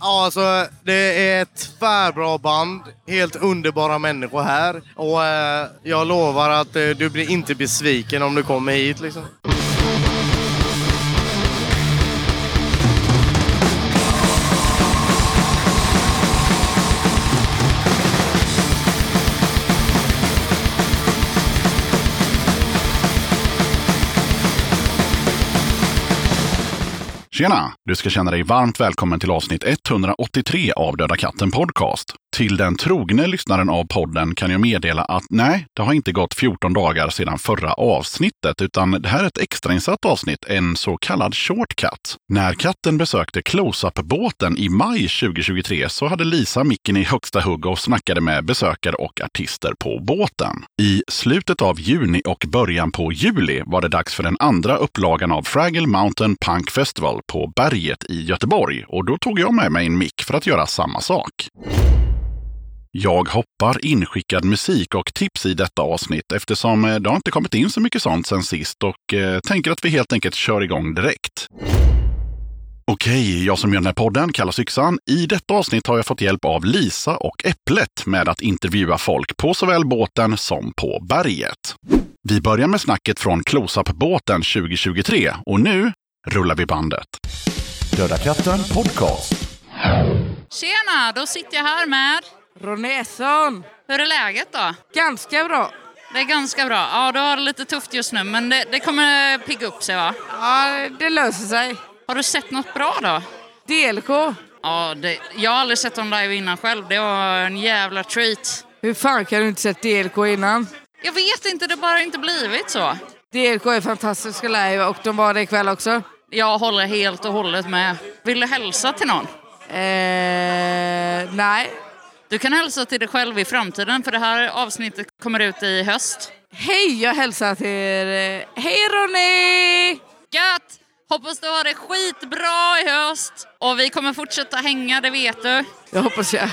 Ja, alltså det är ett tvärbra band. Helt underbara människor här. Och eh, jag lovar att eh, du blir inte besviken om du kommer hit liksom. Tjena! Du ska känna dig varmt välkommen till avsnitt 183 av Döda katten Podcast. Till den trogne lyssnaren av podden kan jag meddela att nej, det har inte gått 14 dagar sedan förra avsnittet, utan det här är ett extrainsatt avsnitt, en så kallad shortcut. När katten besökte Close-Up-båten i maj 2023 så hade Lisa micken i högsta hugg och snackade med besökare och artister på båten. I slutet av juni och början på juli var det dags för den andra upplagan av Fraggle Mountain Punk Festival på Berget i Göteborg och då tog jag med mig en mick för att göra samma sak. Jag hoppar inskickad musik och tips i detta avsnitt eftersom eh, det har inte kommit in så mycket sånt sen sist och eh, tänker att vi helt enkelt kör igång direkt. Okej, jag som gör den här podden kallas Yxan. I detta avsnitt har jag fått hjälp av Lisa och Äpplet med att intervjua folk på såväl båten som på berget. Vi börjar med snacket från Close-Up-båten 2023 och nu rullar vi bandet. Döda katten podcast. Tjena, då sitter jag här med... Ronässon! Hur är läget då? Ganska bra. Det är ganska bra. Ja, du har det lite tufft just nu, men det, det kommer pigga upp sig va? Ja, det löser sig. Har du sett något bra då? DLK. Ja, det, jag har aldrig sett dem live innan själv. Det var en jävla treat. Hur fan kan du inte sett DLK innan? Jag vet inte, det har bara inte blivit så. DLK är fantastiska live och de var det ikväll också. Jag håller helt och hållet med. Vill du hälsa till någon? Eh, nej. Du kan hälsa till dig själv i framtiden, för det här avsnittet kommer ut i höst. Hej, jag hälsar till er. Hej Ronny! Gött! Hoppas du har det skitbra i höst. Och vi kommer fortsätta hänga, det vet du. Jag hoppas jag.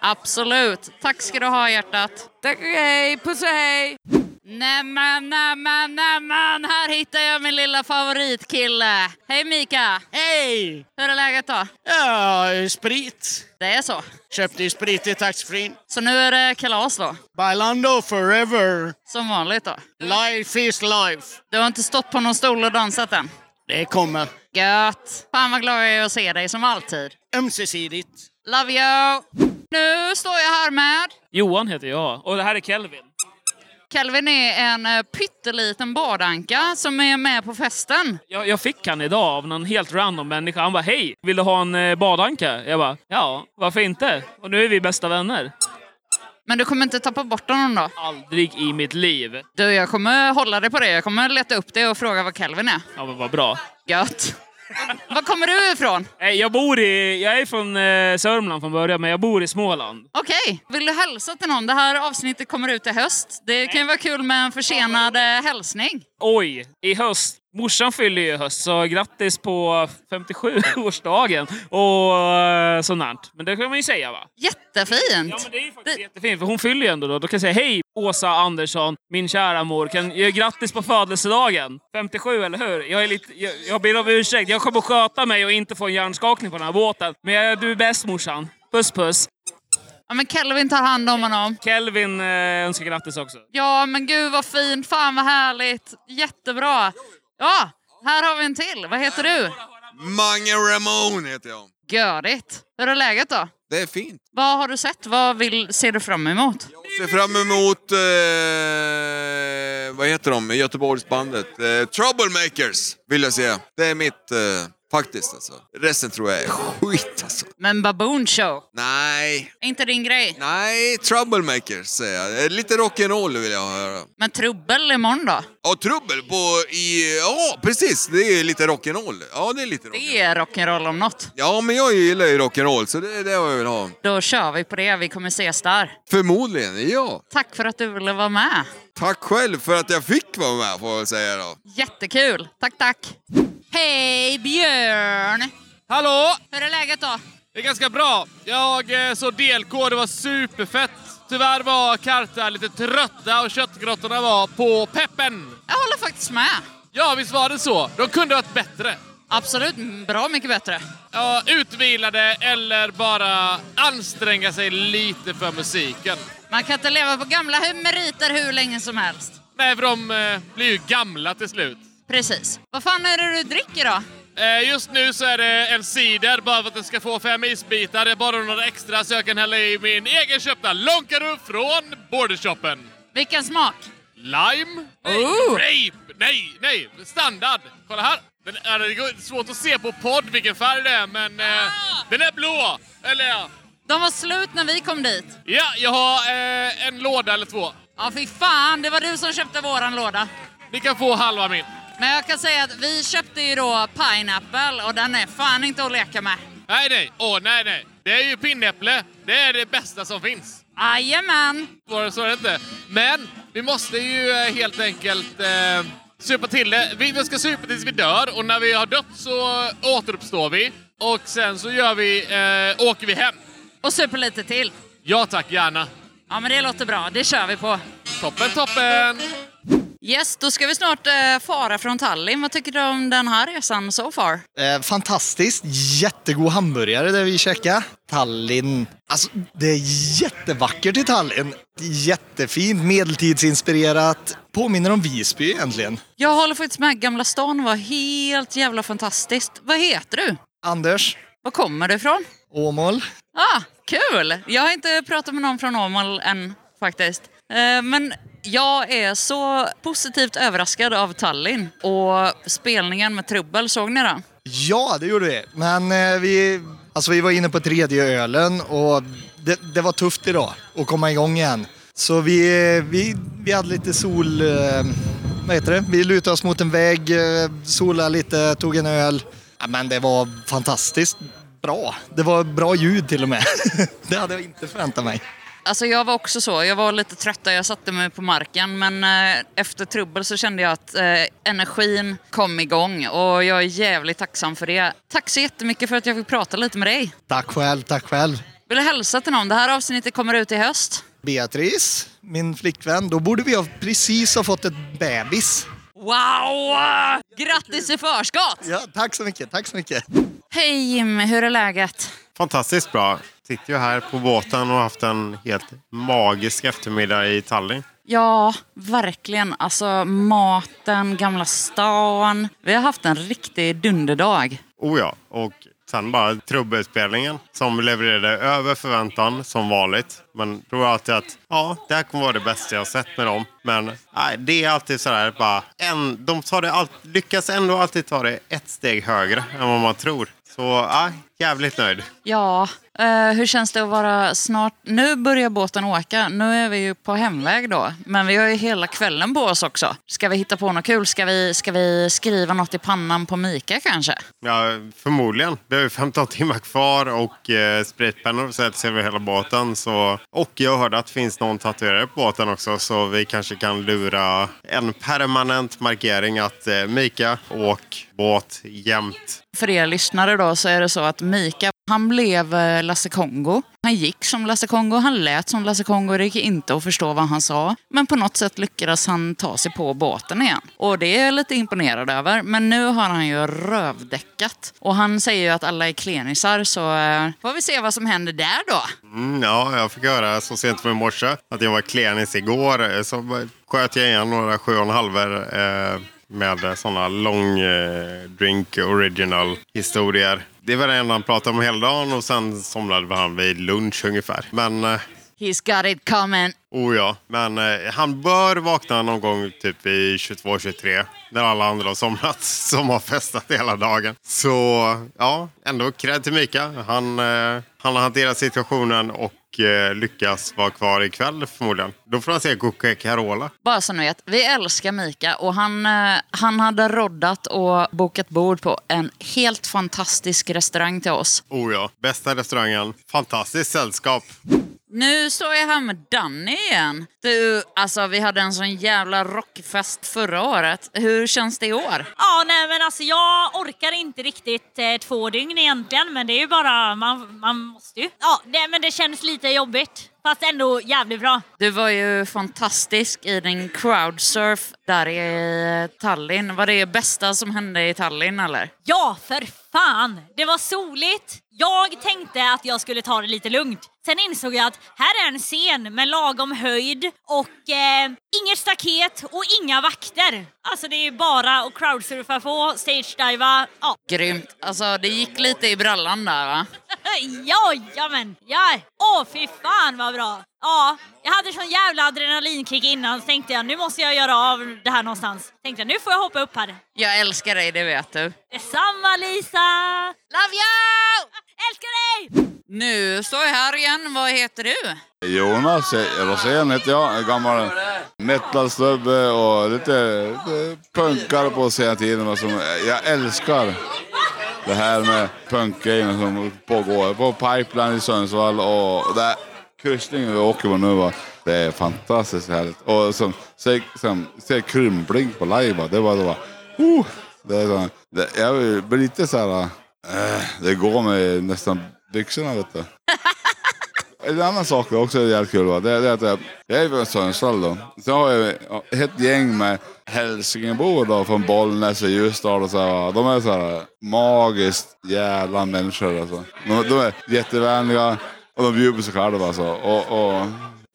Absolut. Tack ska du ha hjärtat. Tack och hej. Puss och hej. Nämen, nämen, nämen! Här hittar jag min lilla favoritkille. Hej Mika! Hej! Hur är läget då? Ja, sprit. Det är så. Köpte ju sprit i taxfree. Så nu är det kalas då? Bailando forever. Som vanligt då? Life is life. Du har inte stått på någon stol och dansat än? Det kommer. Gött! Fan vad glad jag är att se dig som alltid. Ömsesidigt. Love you! Nu står jag här med... Johan heter jag och det här är Kelvin. Kelvin är en eh, pytteliten badanka som är med på festen. Jag, jag fick han idag av någon helt random människa. Han bara hej, vill du ha en eh, badanka? Jag bara ja, varför inte? Och nu är vi bästa vänner. Men du kommer inte tappa bort honom då? Aldrig i mitt liv. Du, jag kommer hålla dig på det. Jag kommer leta upp det och fråga vad Kelvin är. Ja men vad bra. Gött! Var kommer du ifrån? Nej, Jag bor i, jag är från eh, Sörmland från början men jag bor i Småland. Okej, vill du hälsa till någon? Det här avsnittet kommer ut i höst. Det kan ju vara kul med en försenad eh, hälsning. Oj, i höst. Morsan fyller ju i höst så grattis på 57-årsdagen och eh, sånt. Men det kan man ju säga va? Jättefint! Ja, men det är ju faktiskt Det- jättefint, för hon fyller ju ändå då. Då kan jag säga hej Åsa Andersson, min kära mor. Kan, jag, grattis på födelsedagen! 57, eller hur? Jag, är lite, jag, jag ber om ursäkt. Jag kommer att sköta mig och inte få en hjärnskakning på den här båten. Men du är bäst morsan. Puss puss! Ja, men Kelvin tar hand om honom. Kelvin eh, önskar grattis också. Ja, men gud vad fint. Fan vad härligt. Jättebra. Ja, här har vi en till. Vad heter du? Mange Ramon heter jag. Görigt. Hur är läget då? Det är fint. Vad har du sett? Vad vill, ser du fram emot? Ser fram emot, eh, vad heter de, Göteborgsbandet? Eh, Troublemakers vill jag säga. Det är mitt, eh, faktiskt alltså. Resten tror jag är skit alltså. Men Baboon Show, Nej, inte din grej. nej, Troublemakers säger jag. Eh, Lite rock'n'roll vill jag höra. Men trubbel imorgon då? Ja, trubbel på i... Ja, precis. Det är lite rock'n'roll. Ja, det är lite Det rock'n'roll. är rock'n'roll om något. Ja, men jag gillar ju rock'n'roll, så det är det jag vill ha. Då kör vi på det. Vi kommer ses där. Förmodligen, ja. Tack för att du ville vara med. Tack själv för att jag fick vara med, får jag väl säga då. Jättekul. Tack, tack. Hej Björn! Hallå! Hur är läget då? Det är ganska bra. Jag eh, såg DLK, det var superfett. Tyvärr var Karta lite trötta och köttgrottorna var på peppen. Jag håller faktiskt med. Ja, visst var det så? De kunde varit bättre. Absolut, bra mycket bättre. Ja, utvilade eller bara anstränga sig lite för musiken. Man kan inte leva på gamla meriter hur länge som helst. Nej, för de eh, blir ju gamla till slut. Precis. Vad fan är det du dricker då? Eh, just nu så är det en cider bara för att den ska få fem isbitar. Det är bara några extra så jag kan hälla i min egen köpta Lonkaru från Bordershoppen. Vilken smak? Lime? Nej, Oh. grape! Nej, nej, standard! Kolla här! Den är, det är svårt att se på podd vilken färg det är, men eh, den är blå! Eller ja. De var slut när vi kom dit. Ja, jag har eh, en låda eller två. Ja, fy fan, det var du som köpte våran låda. Ni kan få halva min. Men jag kan säga att vi köpte ju då pineapple och den är fan inte att leka med. Nej, nej, åh nej, nej. Det är ju pinnäpple. Det är det bästa som finns. Jajamän! Var det så det inte. Men vi måste ju eh, helt enkelt eh, supa till det. Vi vi ska supa tills vi dör och när vi har dött så återuppstår vi. Och sen så gör vi, eh, åker vi hem. Och super lite till. Ja tack, gärna. Ja, men det låter bra. Det kör vi på. Toppen, toppen! Yes, då ska vi snart eh, fara från Tallinn. Vad tycker du om den här resan so far? Eh, fantastiskt. Jättegod hamburgare där vi käkade. Tallinn. Alltså, det är jättevackert i Tallinn. Jättefint, medeltidsinspirerat. Påminner om Visby egentligen. Jag håller faktiskt med. Gamla stan var helt jävla fantastiskt. Vad heter du? Anders, Var kommer du ifrån? Åmål. Ah, kul! Jag har inte pratat med någon från Åmål än faktiskt. Eh, men jag är så positivt överraskad av Tallinn och spelningen med Trubbel. Såg ni den? Ja, det gjorde vi. Men eh, vi, alltså, vi var inne på tredje ölen och det, det var tufft idag att komma igång igen. Så vi, vi, vi hade lite sol... Eh, vad heter det? Vi lutade oss mot en vägg, eh, solade lite, tog en öl. Ja, men det var fantastiskt bra. Det var bra ljud till och med. det hade jag inte förväntat mig. Alltså jag var också så. Jag var lite trött där jag satte mig på marken. Men eh, efter trubbel så kände jag att eh, energin kom igång. Och jag är jävligt tacksam för det. Tack så jättemycket för att jag fick prata lite med dig. Tack själv, tack själv. Vill du hälsa till någon? Det här avsnittet kommer ut i höst. Beatrice, min flickvän, då borde vi ha precis ha fått ett bebis. Wow! Grattis i förskott! Ja, tack så mycket, tack så mycket. Hej Jimmy, hur är läget? Fantastiskt bra. Sitter ju här på båten och haft en helt magisk eftermiddag i Tallinn. Ja, verkligen. Alltså maten, Gamla stan. Vi har haft en riktig dunderdag. Oh ja, och sen bara trubbelspelningen som levererade över förväntan som vanligt. Men tror alltid att ja, det här kommer vara det bästa jag sett med dem. Men nej, det är alltid sådär bara en, de tar det all, lyckas ändå alltid ta det ett steg högre än vad man tror. Så ja, jävligt nöjd. Ja, eh, hur känns det att vara snart... Nu börjar båten åka. Nu är vi ju på hemväg då. Men vi har ju hela kvällen på oss också. Ska vi hitta på något kul? Ska vi, ska vi skriva något i pannan på Mika kanske? Ja, förmodligen. Det är ju 15 timmar kvar och eh, spritpennor sätts över hela båten. Så, och jag hörde att det finns någon tatuerare på båten också så vi kanske kan lura en permanent markering att eh, Mika, åk båt jämt. För er lyssnare då så är det så att Mika, han blev eh, Lasse Kongo. Han gick som Lasse Kongo, han lät som Lasse Kongo. Det gick inte att förstå vad han sa. Men på något sätt lyckades han ta sig på båten igen. Och det är jag lite imponerad över. Men nu har han ju rövdäckat. Och han säger ju att alla är klenisar så eh, får vi se vad som händer där då. Mm, ja, jag fick höra så sent som i morse att jag var klenis igår. Eh, så sköt jag igen några sju och en halver eh, med sådana long eh, drink original historier. Det var det enda han pratade om hela dagen och sen somnade han vid lunch ungefär. Men eh, He's got it coming. Oh ja, men eh, han bör vakna någon gång typ i 22-23 när alla andra har somnat som har festat hela dagen. Så ja, ändå cred till Mika. Han, eh, han har hanterat situationen och lyckas vara kvar ikväll förmodligen. Då får han se Coca Carola. Bara så ni vet, vi älskar Mika och han, eh, han hade roddat och bokat bord på en helt fantastisk restaurang till oss. Oh ja, bästa restaurangen. Fantastiskt sällskap. Nu står jag här med Danny igen. Du, alltså vi hade en sån jävla rockfest förra året. Hur känns det i år? Ja, nej men alltså jag orkar inte riktigt eh, två dygn egentligen, men det är ju bara, man, man måste ju. Ja, nej, men det känns lite jobbigt. fast ändå jävligt bra. Du var ju fantastisk i din crowdsurf där i Tallinn. Var det bästa som hände i Tallinn eller? Ja, för fan! Det var soligt. Jag tänkte att jag skulle ta det lite lugnt. Sen insåg jag att här är en scen med lagom höjd och eh, inget staket och inga vakter. Alltså det är bara att crowdsurfa på, stage-diva. Ja. Grymt. Alltså det gick lite i brallan där va? Jajamän! Ja. Åh fy fan vad bra! Ja, jag hade sån jävla adrenalinkick innan så tänkte jag nu måste jag göra av det här någonstans. Tänkte jag nu får jag hoppa upp här. Jag älskar dig, det vet du. Detsamma Lisa! Love you! Älskar dig! Nu står jag här igen. Vad heter du? Jonas Rosén heter jag. En gammal metalsnubbe och lite, lite punkare på senare tiden. Som, jag älskar det här med punkgrejen som pågår på Pipeline i Sundsvall och där kryssningen vi åker på nu. Va? Det är fantastiskt härligt. Och som, se, som, se Krympling på live. Va? Det var då, va? Uh, det är så, det, jag blir lite så här... Äh, det går med nästan byxorna vet du. En annan sak som också är jävligt kul va? det, det är att jag, jag är från Sundsvall då. Sen har jag ett gäng med hälsingebor då från Bollnäs och Ljusdal och så här, va. De är så här magiskt jävla människor alltså. De, de är jättevänliga och de bjuder på sig själva alltså. Och, och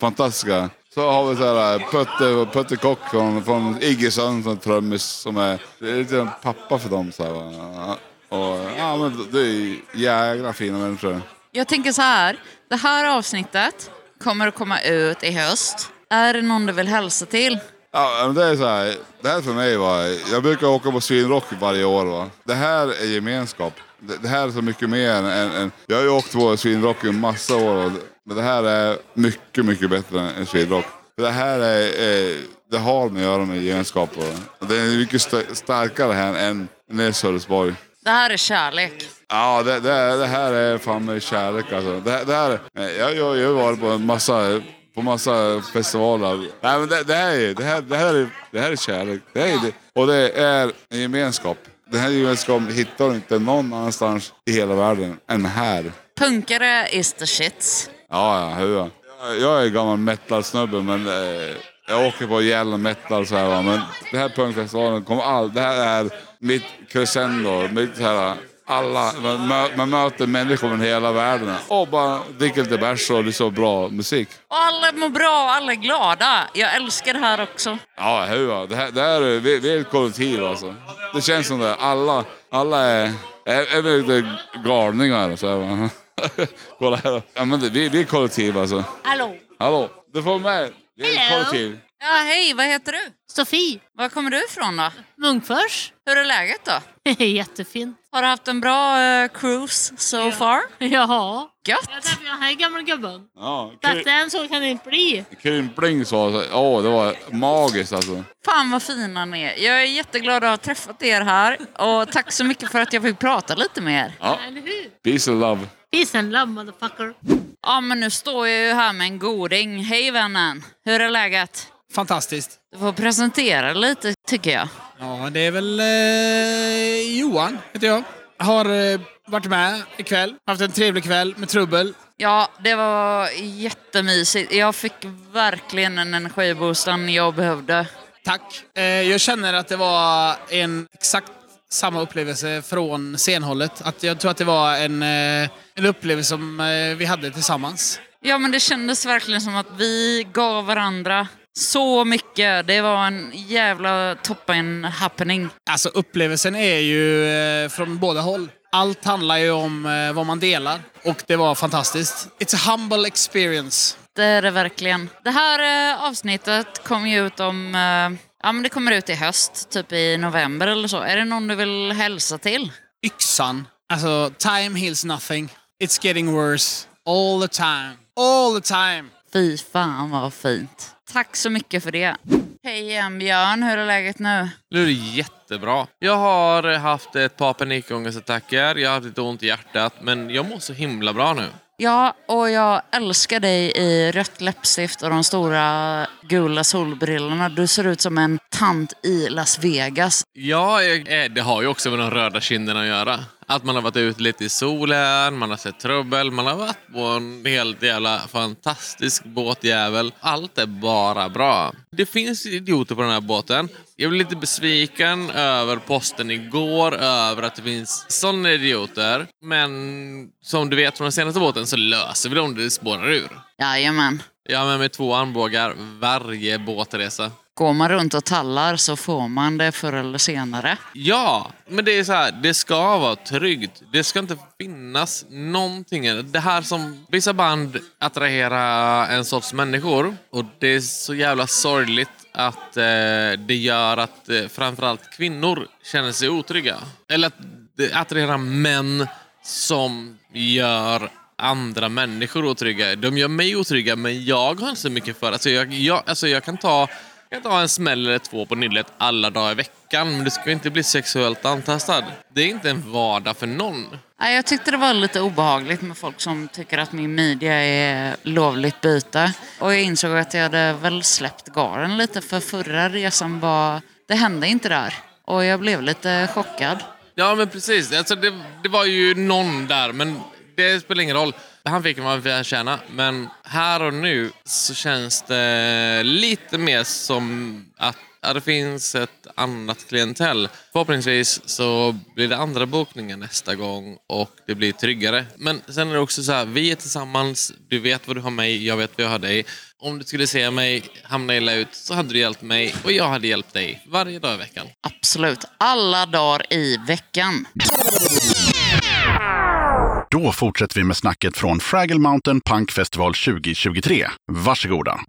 fantastiska. Så har vi så här Putte, Putte Kock från, från Iggesund som trummis som är, det är lite pappa för dem så här, va. Och, ja men det är jävla fina människor. Jag tänker så här. Det här avsnittet kommer att komma ut i höst. Är det någon du vill hälsa till? Ja, men det är så här. Det här för mig var, jag brukar åka på Swinrock varje år va. Det här är gemenskap. Det, det här är så mycket mer än, än jag har ju åkt på Swinrock i massa år. Men det här är mycket, mycket bättre än Swinrock. För Det här är, är det har med att göra med gemenskap. Och det är mycket st- starkare här än nere i Sölvesborg. Det här är kärlek. Ja, det, det, det här är fan kärlek alltså. Det, det här, jag, jag, jag har varit på en massa, på massa festivaler. Nej, men det, det, här är, det, här, det, här är, det här är kärlek. Det är, det, och det är en gemenskap. Den här gemenskapen hittar du inte någon annanstans i hela världen än här. Punkare is the shits. Ja, ja, hur ja. Jag- Jag är gammal metal-snubbe men eh, jag åker på gällande metal så här va. Men det här punkfestivalen kommer all, det här är mitt crescendo. Mitt här, alla, man, man möter människor från hela världen och bara dricker lite bärs och lyssnar på bra musik. Och alla mår bra och alla är glada. Jag älskar det här också. Ja, hur. Det här, det här är, vi, vi är ett kollektiv alltså. Det känns som det. Alla, alla är, är, är lite galningar så här. Kolla här. Ja, men det, vi, vi är kollektiv alltså. Hallå? Hallå, du får med. Vi är ett Hello. kollektiv. Ja, hej, vad heter du? Sofie. Var kommer du ifrån då? Munkfors. Hur är läget då? Jättefint. Har du haft en bra eh, cruise so far? Ja. Gött! Jag träffade den här gamla gubben. Ja, Bättre än så kan det inte bli. Krympling sa så, åh det var magiskt alltså. Fan vad fina ni är. Jag är jätteglad att ha träffat er här. Och tack så mycket för att jag fick prata lite med er. Ja. Eller hur? Peace and love. Peace and love motherfucker. Ja, men nu står jag ju här med en goding. Hej vännen! Hur är läget? Fantastiskt. Du får presentera lite, tycker jag. Ja, det är väl eh, Johan, heter jag. Har eh, varit med ikväll. Haft en trevlig kväll med trubbel. Ja, det var jättemysigt. Jag fick verkligen en energiboost jag behövde. Tack. Eh, jag känner att det var en exakt samma upplevelse från scenhållet. Att jag tror att det var en, eh, en upplevelse som eh, vi hade tillsammans. Ja, men det kändes verkligen som att vi gav varandra så mycket. Det var en jävla toppen happening. Alltså upplevelsen är ju eh, från båda håll. Allt handlar ju om eh, vad man delar och det var fantastiskt. It's a humble experience. Det är det verkligen. Det här eh, avsnittet kommer ju ut om... Ja, men det kommer ut i höst, typ i november eller så. Är det någon du vill hälsa till? Yxan. Alltså, time heals nothing. It's getting worse. All the time. All the time. Fy fan vad fint. Tack så mycket för det. Hej igen Björn, hur är läget nu? Nu är det jättebra. Jag har haft ett par panikångestattacker, jag har haft lite ont i hjärtat, men jag mår så himla bra nu. Ja, och jag älskar dig i rött läppstift och de stora gula solbrillorna. Du ser ut som en tant i Las Vegas. Ja, jag, eh, det har ju också med de röda kinderna att göra. Att man har varit ute lite i solen, man har sett trubbel, man har varit på en helt jävla fantastisk båtjävel. Allt är bara bra. Det finns idioter på den här båten. Jag blev lite besviken över posten igår, över att det finns sådana idioter. Men som du vet från den senaste båten så löser vi det om det spårar ur. Jajamän. Jag har med mig två armbågar varje båtresa. Går man runt och tallar så får man det förr eller senare. Ja, men det är så här, det ska vara tryggt. Det ska inte finnas någonting. Det här som vissa band attraherar en sorts människor och det är så jävla sorgligt att eh, det gör att eh, framförallt kvinnor känner sig otrygga. Eller att det attraherar män som gör andra människor otrygga. De gör mig otrygga, men jag har inte så mycket för. Alltså jag, jag, alltså jag kan ta jag kan ta en smäll eller två på nyllet alla dagar i veckan, men du ska inte bli sexuellt antastad. Det är inte en vardag för någon. Jag tyckte det var lite obehagligt med folk som tycker att min midja är lovligt byte. Och jag insåg att jag hade väl släppt garen lite för förra resan var... Det hände inte där. Och jag blev lite chockad. Ja, men precis. Alltså, det, det var ju någon där, men det spelar ingen roll. Han fick vad han tjäna. men här och nu så känns det lite mer som att ja, det finns ett annat klientell. Förhoppningsvis så blir det andra bokningar nästa gång och det blir tryggare. Men sen är det också så här, vi är tillsammans, du vet vad du har mig, jag vet vad jag har dig. Om du skulle se mig hamna illa ut så hade du hjälpt mig och jag hade hjälpt dig varje dag i veckan. Absolut. Alla dagar i veckan. Då fortsätter vi med snacket från Fraggle Mountain Punk Festival 2023. Varsågoda.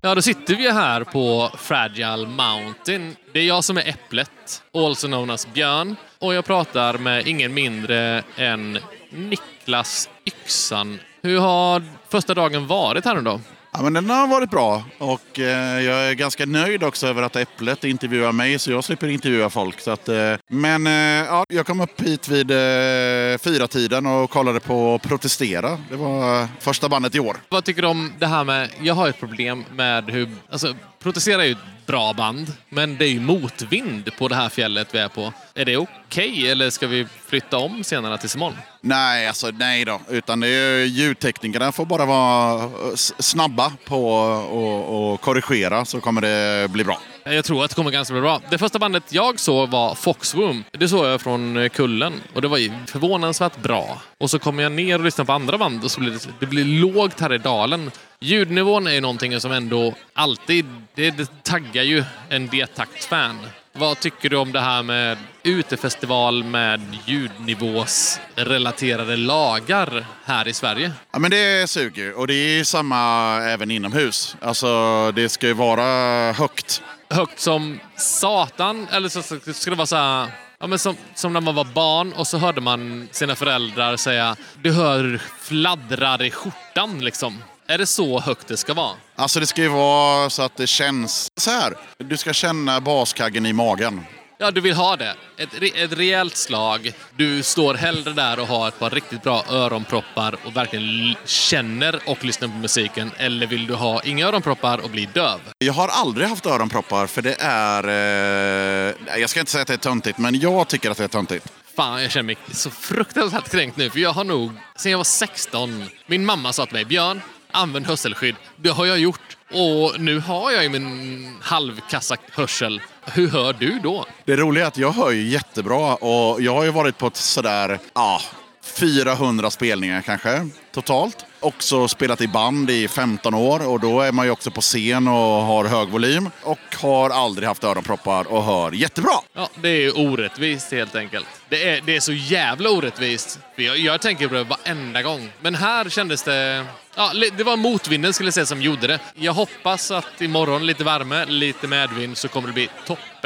Ja, då sitter vi här på Fragile Mountain. Det är jag som är Äpplet, also known as Björn. Och jag pratar med ingen mindre än Niklas Yxan. Hur har första dagen varit här nu då? Ja, men den har varit bra och eh, jag är ganska nöjd också över att Äpplet intervjuar mig så jag slipper intervjua folk. Så att, eh, men eh, ja, jag kom upp hit vid eh, fyra tiden och kollade på Protestera. Det var eh, första bandet i år. Vad tycker du om det här med... Jag har ett problem med hur... Alltså, Protestera är ju ett bra band, men det är ju motvind på det här fjället vi är på. Är det okej eller ska vi flytta om senare tills imorgon? Nej, alltså nej då. Utan det är ljudteknikerna får bara vara snabba på att korrigera så kommer det bli bra. Eh, jag tror att det kommer ganska bli bra. Det första bandet jag såg var Foxwomb. Det såg jag från eh, Kullen och det var ju förvånansvärt bra. Och så kommer jag ner och lyssnar på andra band och så blir det, det blir lågt här i dalen. Ljudnivån är ju någonting som ändå alltid, det, det taggar ju en D-takt-fan. Vad tycker du om det här med utefestival med ljudnivåsrelaterade lagar här i Sverige? Ja, men det suger ju. Och det är samma även inomhus. Alltså, det ska ju vara högt. Högt som satan, eller så skulle ska det vara så här... Ja, men som, som när man var barn och så hörde man sina föräldrar säga du hör fladdrar i skjortan liksom. Är det så högt det ska vara? Alltså det ska ju vara så att det känns så här. Du ska känna baskaggen i magen. Ja, du vill ha det. Ett, ett rejält slag. Du står hellre där och har ett par riktigt bra öronproppar och verkligen känner och lyssnar på musiken. Eller vill du ha inga öronproppar och bli döv? Jag har aldrig haft öronproppar för det är... Eh, jag ska inte säga att det är töntigt, men jag tycker att det är töntigt. Fan, jag känner mig så fruktansvärt kränkt nu, för jag har nog, sen jag var 16, min mamma sa till mig, Björn, använd hörselskydd. Det har jag gjort. Och nu har jag ju min halvkassa hörsel. Hur hör du då? Det roliga är att jag hör ju jättebra och jag har ju varit på ett sådär, ja, 400 spelningar kanske totalt. Också spelat i band i 15 år och då är man ju också på scen och har hög volym. Och har aldrig haft öronproppar och hör jättebra. Ja, det är ju orättvist helt enkelt. Det är, det är så jävla orättvist. Jag, jag tänker på det varenda gång. Men här kändes det... Ja, det var motvinden skulle jag säga som gjorde det. Jag hoppas att imorgon, lite värme, lite medvind, så kommer det bli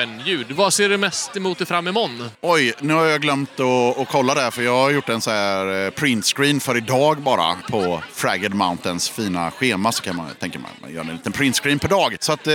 toppenljud. Vad ser du mest emot dig fram imorgon? Oj, nu har jag glömt att, att kolla det här för jag har gjort en så här eh, printscreen för idag bara. på Fragged Mountains fina schema så kan man tänka att man gör en liten printscreen per dag. Så att, eh,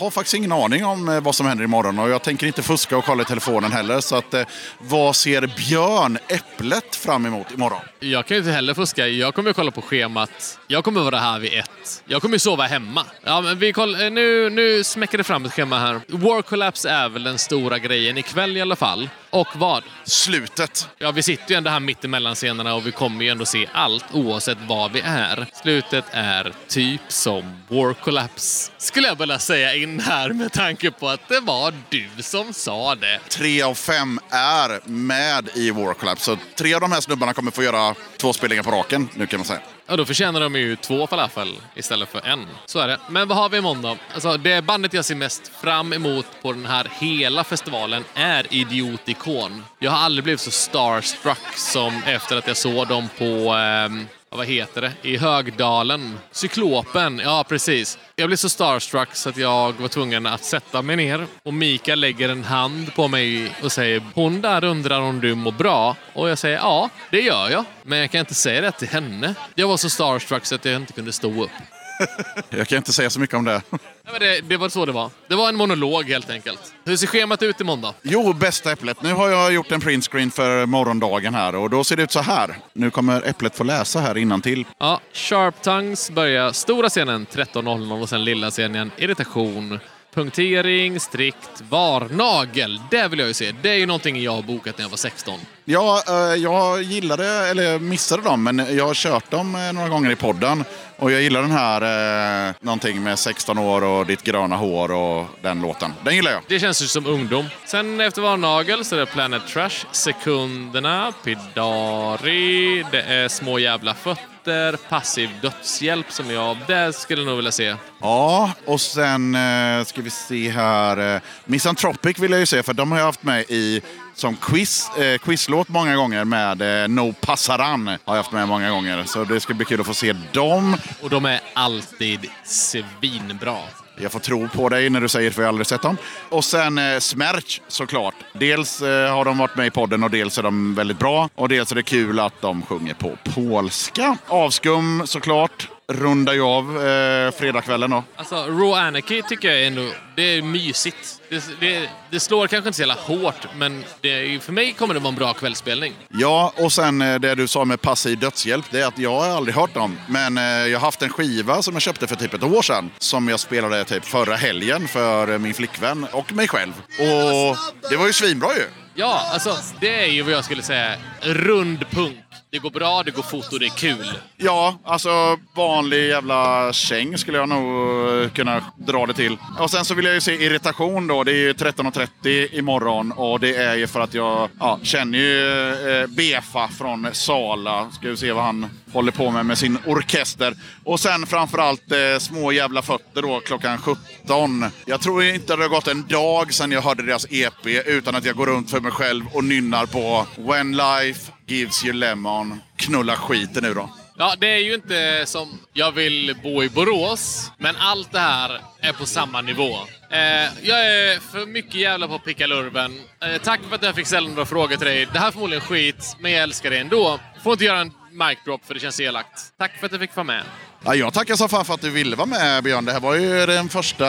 har faktiskt ingen aning om eh, vad som händer imorgon och jag tänker inte fuska och kolla i telefonen heller. Så att, eh, vad ser Björn Äpplet fram emot imorgon? Jag kan inte heller fuska. Jag kommer att kolla på schemat. Jag kommer att vara här vid ett. Jag kommer sova hemma. Ja, men vi koll, eh, nu, nu smäcker det fram ett schema här. War Collapse är väl den stora grejen ikväll i alla fall. Och vad? Slutet. Ja, vi sitter ju ändå här mitt emellan scenerna och vi kommer ju ändå se allt oavsett var vi är. Slutet är typ som War Collapse, skulle jag vilja säga in här med tanke på att det var du som sa det. Tre av fem är med i War Collapse. Så tre av de här snubbarna kommer få göra två spelningar på raken nu kan man säga. Ja, då förtjänar de ju två falafel istället för en. Så är det. Men vad har vi imorgon då? Alltså, det bandet jag ser mest fram emot på den här hela festivalen är Idiotikon. Jag har aldrig blivit så starstruck som efter att jag såg dem på eh, vad heter det? I Högdalen. Cyklopen, ja precis. Jag blev så starstruck så att jag var tvungen att sätta mig ner. Och Mika lägger en hand på mig och säger Hon där undrar om du mår bra. Och jag säger ja, det gör jag. Men jag kan inte säga det till henne. Jag var så starstruck så att jag inte kunde stå upp. Jag kan inte säga så mycket om det. Nej, det, det var så det var. Det var en monolog helt enkelt. Hur ser schemat ut imorgon då? Jo, bästa äpplet. Nu har jag gjort en printscreen för morgondagen här och då ser det ut så här. Nu kommer äpplet få läsa här innan till. Ja, Sharp Tongues börjar stora scenen 13.00 och sen lilla scenen irritation. Punktering, strikt, varnagel. Det vill jag ju se. Det är ju någonting jag har bokat när jag var 16. Ja, eh, jag gillade, eller missade dem, men jag har kört dem eh, några gånger i podden. Och jag gillar den här, eh, någonting med 16 år och ditt gröna hår och den låten. Den gillar jag. Det känns ju som ungdom. Sen efter varnagel så är det Planet Trash, Sekunderna, Pidari, det är Små jävla fötter, Passiv dödshjälp som jag, det skulle jag nog vilja se. Ja, och sen eh, ska vi se här. Eh, Misanthropic vill jag ju se, för de har jag haft med i som quiz, eh, quizlåt många gånger med eh, No Passaran. Har jag haft med många gånger, så det ska bli kul att få se dem. Och de är alltid svinbra. Jag får tro på dig när du säger det, för jag har aldrig sett dem. Och sen eh, Smerch såklart. Dels eh, har de varit med i podden och dels är de väldigt bra. Och dels är det kul att de sjunger på polska. Avskum såklart. Rundar ju av eh, fredagskvällen då. Alltså, Raw Anarchy tycker jag ändå, det är mysigt. Det, det, det slår kanske inte så jävla hårt, men det, för mig kommer det vara en bra kvällsspelning. Ja, och sen eh, det du sa med passiv dödshjälp, det är att jag har aldrig hört dem. Men eh, jag har haft en skiva som jag köpte för typ ett år sedan. Som jag spelade typ förra helgen för eh, min flickvän och mig själv. Och det var ju svinbra ju. Ja, alltså det är ju vad jag skulle säga rund punk. Det går bra, det går fort och det är kul. Ja, alltså vanlig jävla käng skulle jag nog eh, kunna dra det till. Och sen så vill jag ju se Irritation då. Det är ju 13.30 imorgon och det är ju för att jag ja, känner ju eh, Befa från Sala. Ska vi se vad han håller på med med sin orkester. Och sen framförallt eh, Små jävla fötter då klockan 17. Jag tror inte det har gått en dag sedan jag hörde deras EP utan att jag går runt för mig själv och nynnar på When life gives you lemon. Knulla skiten nu då. Ja, det är ju inte som jag vill bo i Borås, men allt det här är på samma nivå. Eh, jag är för mycket jävla på pickalurven. Eh, tack för att jag fick ställa några frågor till dig. Det här är förmodligen skit, men jag älskar det ändå. Får inte göra en mic drop för det känns elakt. Tack för att jag fick vara med. Ja, jag tackar så fan för att du ville vara med Björn. Det här var ju den första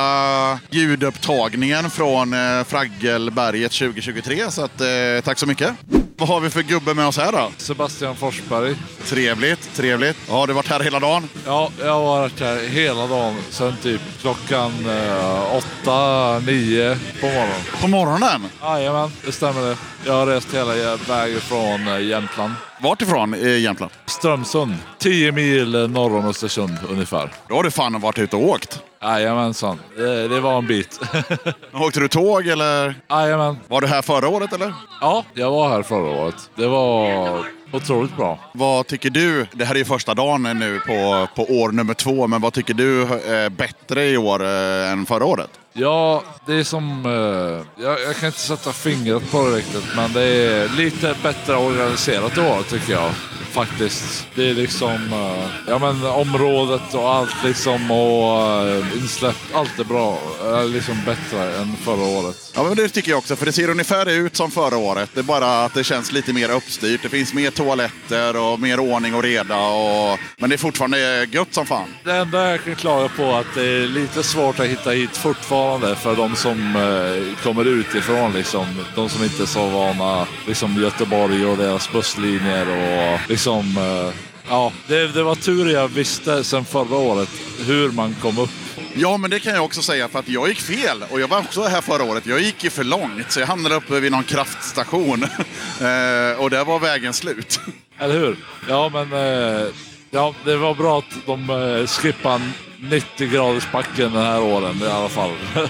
ljudupptagningen från eh, Fraggelberget 2023. Så att, eh, tack så mycket. Vad har vi för gubbe med oss här då? Sebastian Forsberg. Trevligt, trevligt. Ja, har du varit här hela dagen? Ja, jag har varit här hela dagen sedan typ klockan eh, åtta, nio på morgonen. På morgonen? Jajamän, det stämmer det. Jag har rest hela vägen från eh, Jämtland. Vart ifrån i Jämtland? Strömsund. 10 mil eh, norr om Östersund ungefär. Då har du fan varit ute och åkt. Jajamensan, det, det var en bit. Åkte du tåg eller? Jajamän. Var du här förra året eller? Ja, jag var här förra året. Det var otroligt bra. Vad tycker du? Det här är ju första dagen nu på, på år nummer två, men vad tycker du är bättre i år eh, än förra året? Ja, det är som... Eh, jag, jag kan inte sätta fingret på det riktigt, men det är lite bättre organiserat i år tycker jag. faktiskt. Det är liksom, eh, ja men området och allt liksom och uh, insläpp, allt är bra. Uh, liksom bättre än förra året. Ja, men det tycker jag också. För det ser ungefär ut som förra året. Det är bara att det känns lite mer uppstyrt. Det finns mer toaletter och mer ordning och reda. Och... Men det är fortfarande gött som fan. Det enda jag kan klaga på är att det är lite svårt att hitta hit fortfarande för de som eh, kommer utifrån. Liksom. De som inte är så vana. Liksom Göteborg och deras busslinjer och liksom... Eh, ja, det, det var tur jag visste sedan förra året hur man kom upp. Ja, men det kan jag också säga för att jag gick fel. Och jag var också här förra året. Jag gick ju för långt, så jag hamnade uppe vid någon kraftstation. eh, och där var vägen slut. Eller hur? Ja, men eh, ja, det var bra att de eh, skippade 90 graders backen den här åren i alla fall.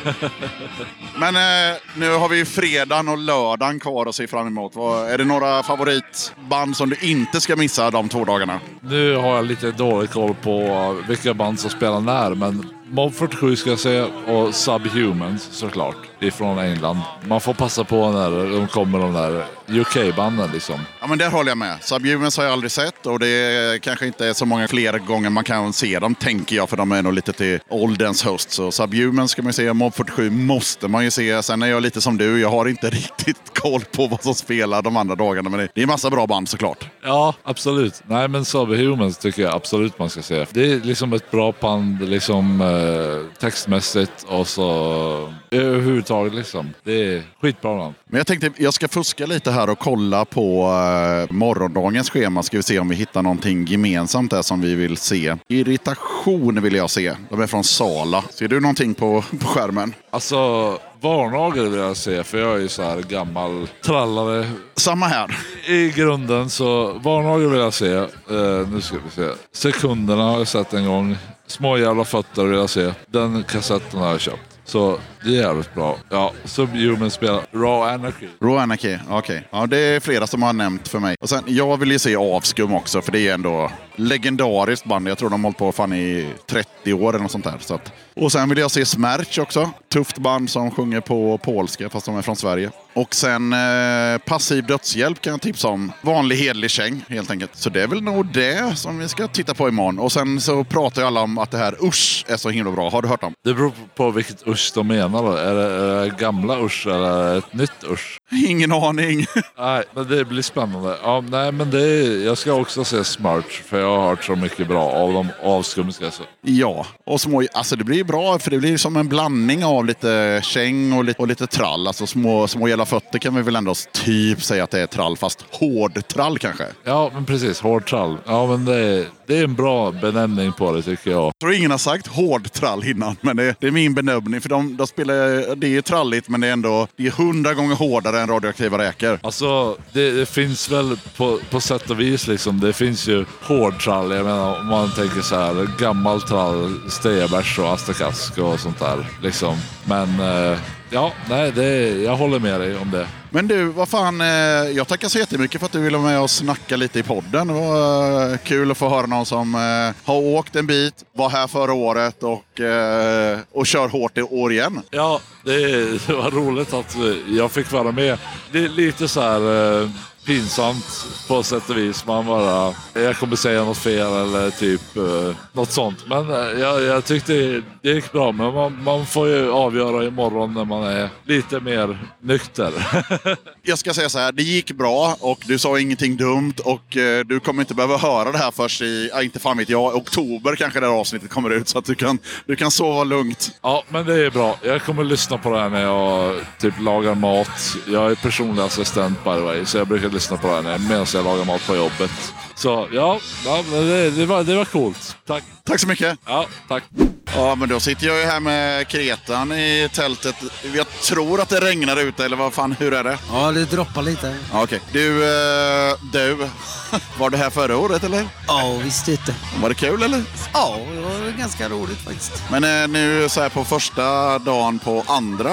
Men eh, nu har vi ju fredagen och lördagen kvar att se fram emot. Vad, är det några favoritband som du inte ska missa de två dagarna? Nu har jag lite dålig koll på vilka band som spelar när, men Mob 47 ska jag säga och Subhumans såklart ifrån England. Man får passa på när de kommer de där UK-banden liksom. Ja, men där håller jag med. Subhumans har jag aldrig sett och det är kanske inte är så många fler gånger man kan se dem, tänker jag, för de är nog lite till ålderns höst. Så Subhumans ska man ju se, Mob 47 måste man ju se. Sen är jag lite som du, jag har inte riktigt koll på vad som spelar de andra dagarna, men det, är massa bra band såklart. Ja, absolut. Nej, men Subhumans tycker jag absolut man ska se. Det är liksom ett bra band, liksom eh, textmässigt och så överhuvudtaget liksom. Det är skitbra band. Men jag tänkte jag ska fuska lite här och kolla på uh, morgondagens schema. Ska vi se om vi hittar någonting gemensamt där som vi vill se. Irritation vill jag se. De är från Sala. Ser du någonting på, på skärmen? Alltså, Varnagel vill jag se, för jag är ju så här gammal trallare. Samma här. I grunden så, Varnagel vill jag se. Uh, nu ska vi se. Sekunderna har jag sett en gång. Små jävla fötter vill jag se. Den kassetten har jag köpt. Så det är jävligt bra. Ja, Subhuman spelar Raw Anarchy. Raw Anarchy, okej. Ja, det är flera som har nämnt för mig. Och sen, jag vill ju se Avskum också, för det är ändå legendariskt band. Jag tror de har hållit på fan i 30 år eller något sånt där. Så att. Och sen vill jag se Smerch också. Tufft band som sjunger på polska, fast de är från Sverige. Och sen eh, Passiv dödshjälp kan jag tipsa om. Vanlig hedlig käng, helt enkelt. Så det är väl nog det som vi ska titta på imorgon. Och sen så pratar ju alla om att det här Usch är så himla bra. Har du hört om? Det beror på vilket Usch de menar. Då. Är, det, är det gamla Usch eller ett nytt Usch? Ingen aning. nej, men det blir spännande. Ja, nej, men det är, jag ska också se Smarch, för jag har hört så mycket bra av dem avskumska. Så. Ja, och små, alltså det blir bra för det blir som en blandning av lite käng och lite, och lite trall. Alltså små, små jävla fötter kan vi väl ändå typ säga att det är trall, fast hård trall kanske. Ja, men precis. Hård trall. Ja, men det är, det är en bra benämning på det tycker jag. Jag tror ingen har sagt hård trall innan, men det, det är min benämning. För de, de spelar, det är tralligt, men det är ändå det är hundra gånger hårdare än radioaktiva räkor. Alltså, det, det finns väl på, på sätt och vis liksom. Det finns ju hård trall. Jag menar om man tänker så här, gammal trall, Steabärs och Astakask och sånt där. Liksom. Men eh, ja, nej, det, jag håller med dig om det. Men du, vad fan, eh, jag tackar så jättemycket för att du ville vara med och snacka lite i podden. Det var eh, kul att få höra någon som eh, har åkt en bit, var här förra året och, och kör hårt i år igen. Ja, det, var roligt att jag fick vara med. Det är lite så här pinsamt på sätt och vis. Man bara, jag kommer säga något fel eller typ något sånt. Men jag, jag tyckte det gick bra. Men man, man får ju avgöra imorgon när man är lite mer nykter. Jag ska säga så här, det gick bra och du sa ingenting dumt och eh, du kommer inte behöva höra det här först i, ja, inte fan vet jag, oktober kanske det här avsnittet kommer ut. Så att du kan, du kan sova lugnt. Ja, men det är bra. Jag kommer lyssna på det här när jag typ lagar mat. Jag är personlig assistent by the way, så jag brukar lyssna på det här när- medan jag lagar mat på jobbet. Så ja, ja det, det, var, det var coolt. Tack. Tack så mycket. Ja, tack. Ja, men då sitter jag ju här med kretan i tältet. Jag tror att det regnar ute, eller vad fan, hur är det? Ja, det droppar lite. Ja, Okej. Du, eh, du. Var du här förra året eller? Ja, visst inte. Var det kul eller? Ja, det var ganska roligt faktiskt. Men eh, nu så här på första dagen på andra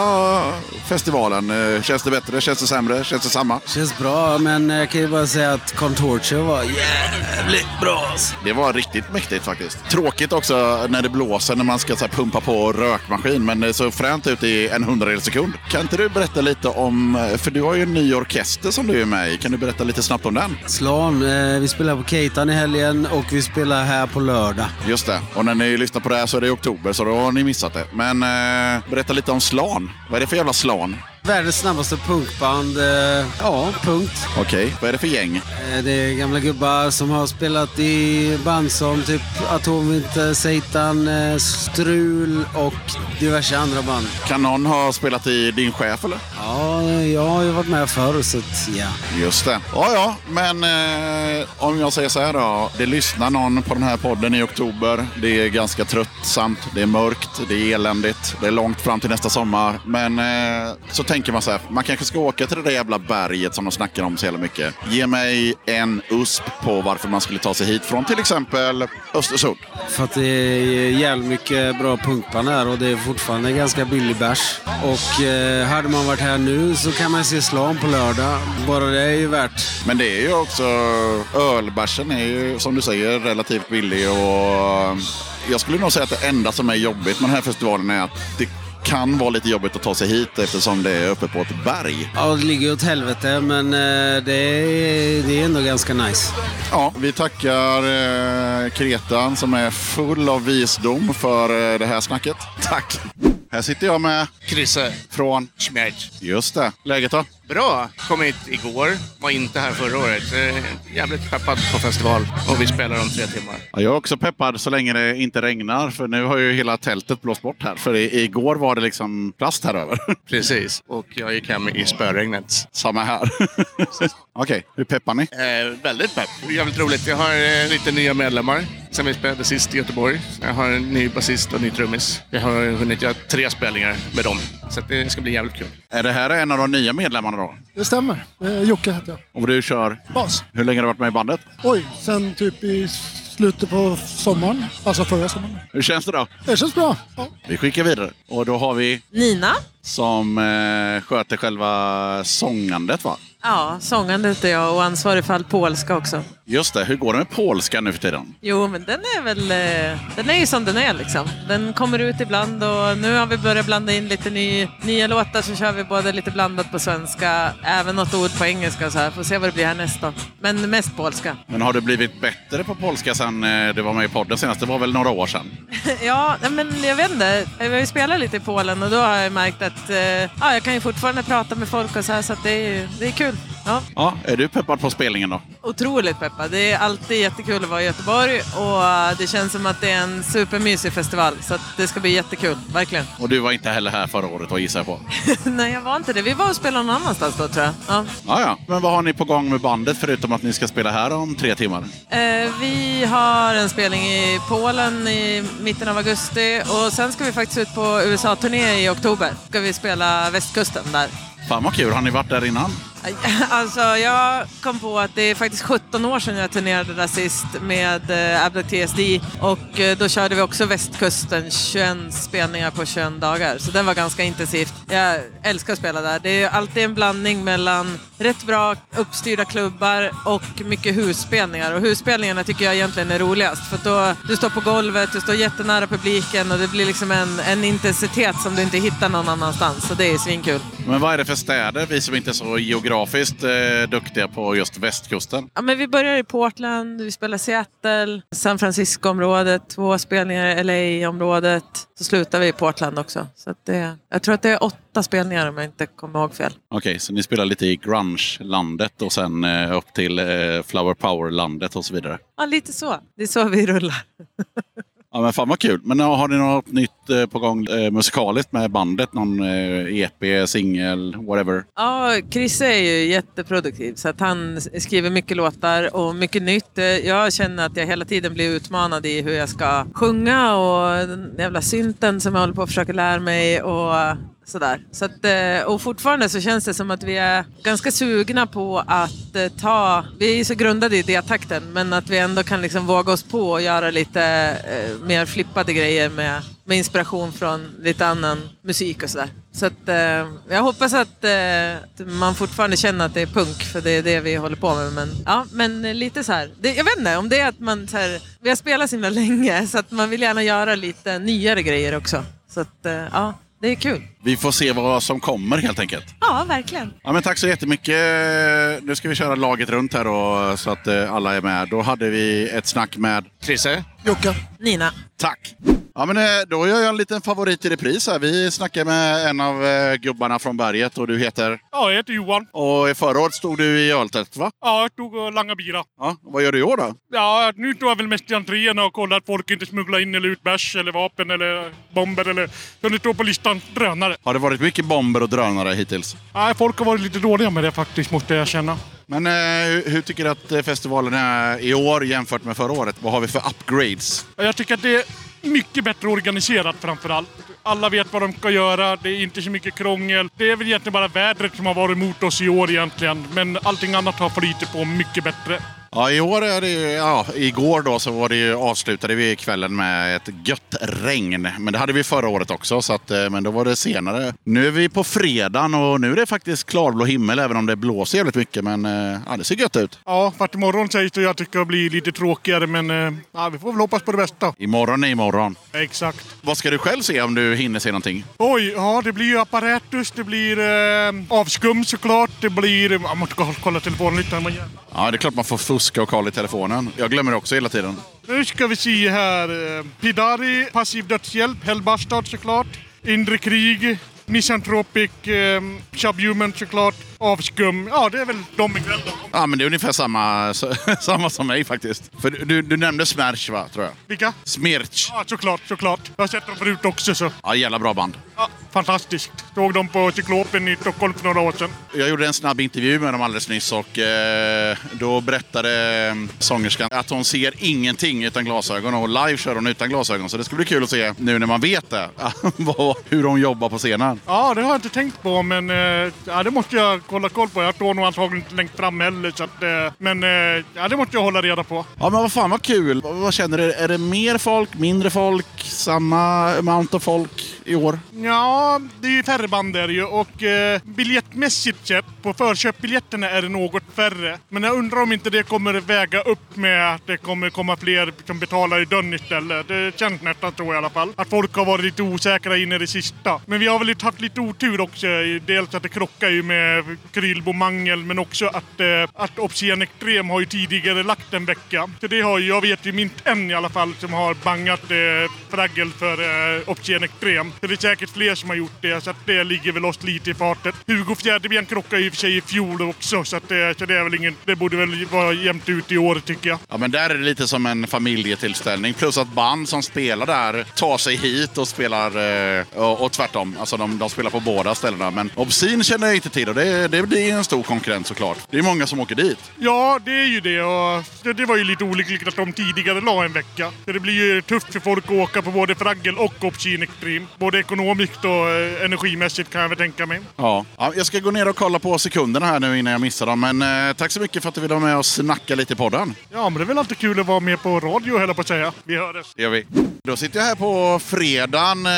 festivalen. Eh, känns det bättre? Känns det sämre? Känns det samma? Känns bra, men jag kan ju bara säga att Contorture var jävligt bra alltså. Det var riktigt mäktigt faktiskt. Tråkigt också när det blåser när man ska så här, pumpa på rökmaskin, men det såg fränt ut i en hundradels sekund. Kan inte du berätta lite om, för du har ju en ny orkester som du är med i. Kan du berätta lite snabbt om den? Slan, eh, vi spelar på Keitan i helgen och vi spelar här på lördag. Just det. Och när ni lyssnar på det här så är det i oktober, så då har ni missat det. Men eh, berätta lite om Slan. Vad är det för jävla Slan? Världens snabbaste punkband. Eh, ja, punkt. Okej, vad är det för gäng? Eh, Det är gamla gubbar som har spelat i band som typ Atomvinter, Satan, eh, Strul och diverse andra band. Kan någon ha spelat i din chef eller? Ja, jag har ju varit med förr så att, ja. Just det. Ja, ja, men eh, om jag säger så här då. Det lyssnar någon på den här podden i oktober. Det är ganska tröttsamt, det är mörkt, det är eländigt, det är långt fram till nästa sommar. Men eh, så tänker man så här, man kanske ska åka till det där jävla berget som de snackar om så jävla mycket. Ge mig en USP på varför man skulle ta sig hit från till exempel Östersund. För att det är jävligt mycket bra punkband här och det är fortfarande ganska billig bärs. Och eh, hade man varit här nu så kan man se slam på lördag. Bara det är ju värt. Men det är ju också, ölbärsen är ju som du säger relativt billig och jag skulle nog säga att det enda som är jobbigt med den här festivalen är att det kan vara lite jobbigt att ta sig hit eftersom det är uppe på ett berg. Ja, det ligger åt helvete men eh, det, är, det är ändå ganska nice. Ja, vi tackar eh, Kretan som är full av visdom för eh, det här snacket. Tack! Här sitter jag med Krisse. från Schmerz. Just det. Läget då? Bra. Kom hit igår. Var inte här förra året. Eh, Jävligt peppad på festival. Och vi spelar om tre timmar. Ja, jag är också peppad så länge det inte regnar. För nu har ju hela tältet blåst bort här. För igår var det liksom plast här över. Precis. Och jag gick hem i spöregnet. Samma här. Okej, hur peppar ni? Eh, väldigt pepp. Jävligt roligt. Jag har eh, lite nya medlemmar sen vi spelade sist i Göteborg. Jag har en ny basist och en ny trummis. Jag har hunnit göra tre spelningar med dem. Så det ska bli jävligt kul. Är det här en av de nya medlemmarna då? Det stämmer. Eh, Jocke heter jag. Och du kör? Bas. Hur länge har du varit med i bandet? Oj, sen typ i slutet på sommaren. Alltså förra sommaren. Hur känns det då? Det känns bra. Ja. Vi skickar vidare. Och då har vi Nina? som eh, sköter själva sångandet va? Ja, sångandet är jag och ansvarig för all polska också. Just det, hur går det med polska nu för tiden? Jo, men den är väl... eh, Den är ju som den är liksom. Den kommer ut ibland och nu har vi börjat blanda in lite ny, nya låtar så kör vi både lite blandat på svenska, även något ord på engelska så här. Får se vad det blir härnäst då. Men mest polska. Men har du blivit bättre på polska sen eh, du var med i podden senast? Det var väl några år sedan? ja, men jag vet inte. Vi har ju spelat lite i Polen och då har jag märkt att eh, ja, jag kan ju fortfarande prata med folk och så här så att det är, det är kul. Ja. Ja, är du peppad på spelningen då? Otroligt peppad. Det är alltid jättekul att vara i Göteborg och eh, det känns som att det är en supermysig festival. Så det ska bli jättekul, verkligen. Och du var inte heller här förra året gissar jag på? Nej, jag var inte det. Vi var och spelade någon annanstans då tror jag. Ja. Ja, ja. Men vad har ni på gång med bandet förutom att ni ska spela här om tre timmar? Eh, vi har en spelning i Polen i mitten av augusti och sen ska vi faktiskt ut på USA-turné i oktober. Ska vi spela västkusten där. Fan vad kul, har ni varit där innan? Alltså, jag kom på att det är faktiskt 17 år sedan jag turnerade där sist med eh, Abduct TSD och eh, då körde vi också västkusten, 21 spelningar på 21 dagar. Så det var ganska intensivt. Jag älskar att spela där. Det är alltid en blandning mellan rätt bra uppstyrda klubbar och mycket husspelningar. Och husspelningarna tycker jag egentligen är roligast för då du står på golvet, du står jättenära publiken och det blir liksom en, en intensitet som du inte hittar någon annanstans. Så det är svinkul. Men vad är det för städer, vi som inte är så geografiskt eh, duktiga på just västkusten? Ja, men vi börjar i Portland, vi spelar Seattle, San Francisco-området, två spelningar i LA-området. Så slutar vi i Portland också. Så det, jag tror att det är åtta spelningar om jag inte kommer ihåg fel. Okej, så ni spelar lite i grunge-landet och sen eh, upp till eh, flower power-landet och så vidare? Ja, lite så. Det är så vi rullar. Ja men fan vad kul. Men har ni något nytt eh, på gång eh, musikaliskt med bandet? Någon eh, EP, singel, whatever? Ja, Chrisse är ju jätteproduktiv så att han skriver mycket låtar och mycket nytt. Eh, jag känner att jag hela tiden blir utmanad i hur jag ska sjunga och den jävla synten som jag håller på att försöka lära mig och sådär. Så att, eh, och fortfarande så känns det som att vi är ganska sugna på att eh, ta, vi är ju så grundade i D-takten men att vi ändå kan liksom våga oss på och göra lite eh, mer flippade grejer med med inspiration från lite annan musik och sådär. Så att, eh, jag hoppas att eh, man fortfarande känner att det är punk, för det är det vi håller på med. Men, ja, men lite så här. Det, jag vet inte om det är att man så här, vi har spelat så himla länge så att man vill gärna göra lite nyare grejer också. Så att, eh, ja, det är kul. Vi får se vad som kommer helt enkelt. Ja, verkligen. Ja, men tack så jättemycket. Nu ska vi köra laget runt här då, så att eh, alla är med. Då hade vi ett snack med Chrisse. Jocke. Nina. Tack. Ja, men eh, då gör jag en liten favorit i repris här. Vi snackar med en av eh, gubbarna från berget och du heter? Ja, jag heter Johan. Och i förra året stod du i öltält va? Ja, jag stod och langade bira. Ja, vad gör du i år då? Ja, nu står jag väl mest i entréerna och kollar att folk inte smugglar in eller ut bärs eller vapen eller bomber eller... Som det står på listan, drönare. Har det varit mycket bomber och drönare hittills? Nej, folk har varit lite dåliga med det faktiskt, måste jag känna. Men eh, hur, tycker du att eh, festivalen är i år jämfört med förra året? Vad har vi för upgrades? Jag tycker att det mycket bättre organiserat framför allt. Alla vet vad de ska göra, det är inte så mycket krångel. Det är väl egentligen bara vädret som har varit emot oss i år egentligen. Men allting annat har flutit på mycket bättre. Ja, i år är det ju- ja, igår då så var det ju, avslutade vi kvällen med ett gött regn. Men det hade vi förra året också, så att, eh, men då var det senare. Nu är vi på fredagen och nu är det faktiskt klarblå himmel, även om det blåser jävligt mycket. Men eh, ja, det ser gött ut. Ja, att imorgon sägs det ju att det ska bli lite tråkigare, men eh, ja, vi får väl hoppas på det bästa. Imorgon är imorgon. Exakt. Vad ska du själv se om du hinner se någonting? Oj, ja det blir ju apparatus, det blir eh, avskum såklart, det blir... Jag måste kolla- telefonen lite. men. Ja, det är klart man får fuska och kolla i telefonen. Jag glömmer det också hela tiden. Nu ska vi se här. Eh, Pidari, Passiv dödshjälp, Hellbastard såklart. Inre krig, Misanthropic, eh, Subhuman såklart. Avskum. Ja, det är väl de ikväll då. Ja, men det är ungefär samma, samma som mig faktiskt. För du, du nämnde Smerch va, tror jag? Vilka? Smirch. Ja, såklart, såklart. Jag har sett dem förut också så. Ja, jävla bra band. Ja, fantastiskt. Såg dem på Cyklopen i Stockholm för några år sedan. Jag gjorde en snabb intervju med dem alldeles nyss och eh, då berättade eh, sångerskan att hon ser ingenting utan glasögon och live kör hon utan glasögon. Så det ska bli kul att se nu när man vet det, hur hon jobbar på scenen. Ja, det har jag inte tänkt på, men eh, ja, det måste jag kolla koll på. Jag står nog antagligen inte längst fram heller, så att, eh, men eh, ja, det måste jag hålla reda på. Ja men vad fan vad kul! Vad, vad känner du? Är det mer folk, mindre folk, samma amount av folk i år? Ja, det är ju färre band där ju och eh, biljettmässigt sett på förköpbiljetterna är det något färre. Men jag undrar om inte det kommer väga upp med att det kommer komma fler som betalar i dörren istället. Det känns nästan så i alla fall. Att folk har varit lite osäkra in i det sista. Men vi har väl haft lite otur också. Dels att det krockar ju med Krylbo-mangel men också att, eh, att Obscen Extrem har ju tidigare lagt en vecka. Så det har ju, jag vet ju minst en i alla fall som har bangat eh, fraggel för eh, Obscen Extrem. Så det är säkert fler som har gjort det, så att det ligger väl oss lite i fartet. Hugo Fjäderben krockade i och för sig i fjol också, så, att det, så det, är väl ingen, det borde väl vara jämnt ut i år tycker jag. Ja men där är det lite som en familjetillställning. Plus att band som spelar där tar sig hit och spelar eh, och, och tvärtom. Alltså de, de spelar på båda ställena. Men Obscene känner jag inte till och det, det blir en stor konkurrent såklart. Det är många som åker dit. Ja, det är ju det och det, det var ju lite olyckligt att de tidigare la en vecka. Så det blir ju tufft för folk att åka på både Fraggel och Obscene Extreme. Både ekonomiskt och eh, energimässigt kan jag väl tänka mig. Ja. ja. Jag ska gå ner och kolla på sekunderna här nu innan jag missar dem. Men eh, tack så mycket för att du ville vara med och snacka lite i podden. Ja, men det är väl alltid kul att vara med på radio, höll jag på att säga. Vi hörs. Det gör vi. Då sitter jag här på fredagen eh,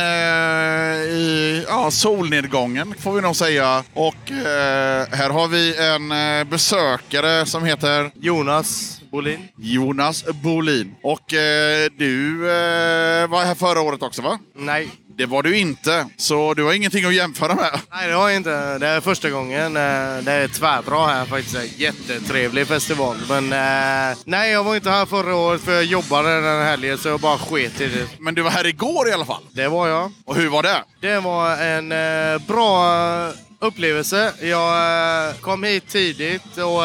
i ja, solnedgången får vi nog säga. Och eh, här har vi en eh, besökare som heter Jonas Bolin. Jonas Bolin. Och eh, du eh, var här förra året också va? Nej. Det var du inte, så du har ingenting att jämföra med. Nej, det har jag inte. Det är första gången. Eh, Det är tvärbra här faktiskt. Jättetrevlig festival. Men eh, nej, jag var inte här förra året för jag jobbade den helgen så jag bara sket i det. Men du var här igår i alla fall? Det var jag. Och hur var det? Det var en eh, bra upplevelse. Jag kom hit tidigt och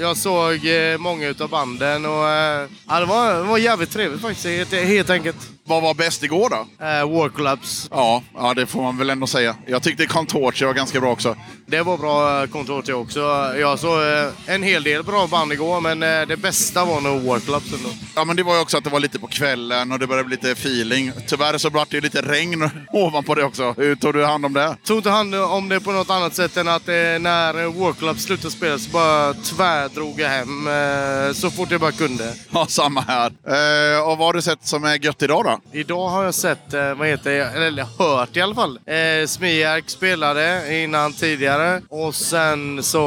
jag såg många utav banden. Och, ja, det, var, det var jävligt trevligt faktiskt, helt enkelt. Vad var bäst igår då? Eh, War. Ja, ja, det får man väl ändå säga. Jag tyckte Contortia var ganska bra också. Det var bra Contortia också. Jag såg eh, en hel del bra band igår, men eh, det bästa var nog War ändå. Ja, men det var ju också att det var lite på kvällen och det började bli lite feeling. Tyvärr så blev det ju lite regn ovanpå det också. Hur tog du hand om det? Tog inte hand om det på något annat sätt än att eh, när Club slutade spela så bara tvärdrog jag hem eh, så fort jag bara kunde. Ja, samma här. Eh, och vad har du sett som är gött idag då? Idag har jag sett, eh, vad heter det, eller hört i alla fall. Eh, Smiark spelade innan tidigare och sen så,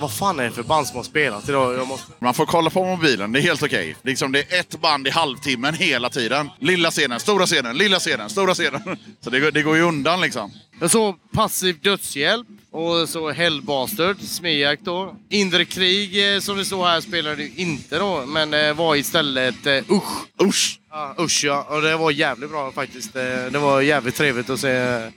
vad fan är det för band som har spelat idag? Måste... Man får kolla på mobilen, det är helt okej. Liksom det är ett band i halvtimmen hela tiden. Lilla scenen, stora scenen, lilla scenen, stora scenen. Så det, går- det går ju undan liksom. Jag såg Passiv dödshjälp och så Hellbastard, Smiark då. Inre krig eh, som det står här spelade ju inte då, men eh, var istället eh, Usch. Usch! Ja, usch ja, och det var jävligt bra faktiskt. Eh, Det var jävligt trevligt att se.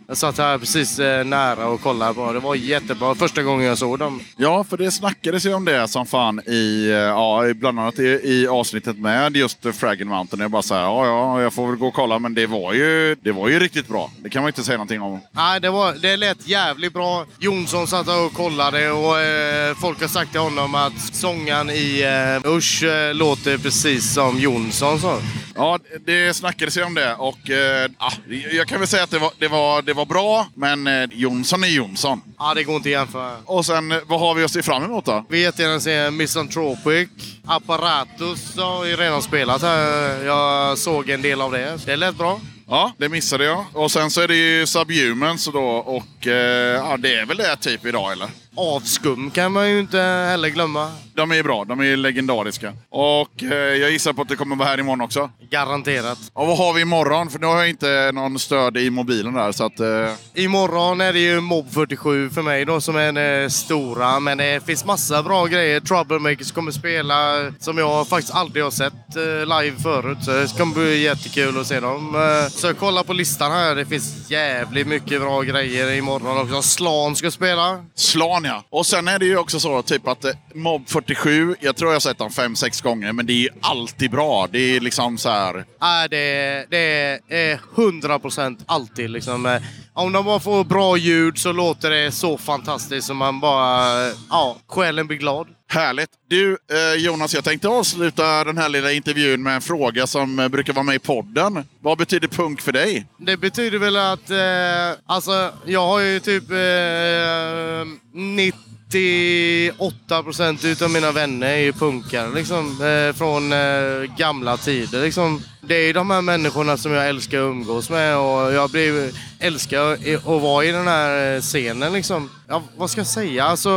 Jag satt här precis eh, nära och kollade på. Det var jättebra första gången jag såg dem. Ja, för det snackades ju om det som fan i, eh, ja, bland annat i, i avsnittet med just Fraggle Mountain. Jag bara så här, ja, ja, jag får väl gå och kolla, men det var ju, det var ju riktigt bra. Det kan man inte säga någonting om. Nej, det, var, det lät jävligt bra. Jonsson satt och kollade och eh, folk har sagt till honom att sångaren i eh, Usch låter precis som Jonsson. Så. Ja, det snackades ju om det och eh, ah, jag kan väl säga att det var, det var, det var bra, men eh, Jonsson är Jonsson. Ja, det går inte att jämföra. Och sen, eh, vad har vi att se fram emot då? Vi jättegärna se Misanthropic. Apparatus har ju redan spelat här. Jag såg en del av det. Det lät bra. Ja, det missade jag. Och sen så är det ju Subhumans då och eh, ja, det är väl det typ idag eller? Avskum kan man ju inte heller glömma. De är bra, de är legendariska. Och eh, jag gissar på att det kommer vara här imorgon också. Garanterat. Och vad har vi imorgon? För nu har jag inte någon stöd i mobilen där så att... Eh, Imorgon är det ju Mob 47 för mig då som är den eh, stora. Men det finns massa bra grejer. Troublemakers kommer spela som jag faktiskt aldrig har sett eh, live förut. Så det ska bli jättekul att se dem. Eh, Så kolla på listan här. Det finns jävligt mycket bra grejer imorgon också. Slan ska spela. Slan ja. Och sen är det ju också så typ att eh, Mob 47, jag tror jag har sett den fem sex gånger, men det är ju alltid bra. Det är liksom så här... Äh, det, det är 100% alltid liksom. Eh, om de bara får bra ljud så låter det så fantastiskt som man bara... Eh, ja, själen blir glad. Härligt! Du eh, Jonas, jag tänkte avsluta den här lilla intervjun med en fråga som eh, brukar vara med i podden. Vad betyder punk för dig? Det betyder väl att, eh, alltså jag har ju typ eh, 98 procent utav mina vänner är ju punkare liksom. Eh, från eh, gamla tider liksom. Det är ju de här människorna som jag älskar att umgås med och jag blir, älskar att vara i den här eh, scenen liksom. Ja, vad ska jag säga? Alltså,